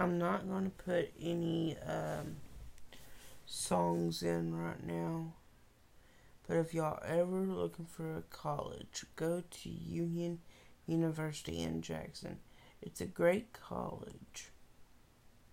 I'm not going to put any um, songs in right now. But if y'all ever looking for a college, go to Union University in Jackson. It's a great college.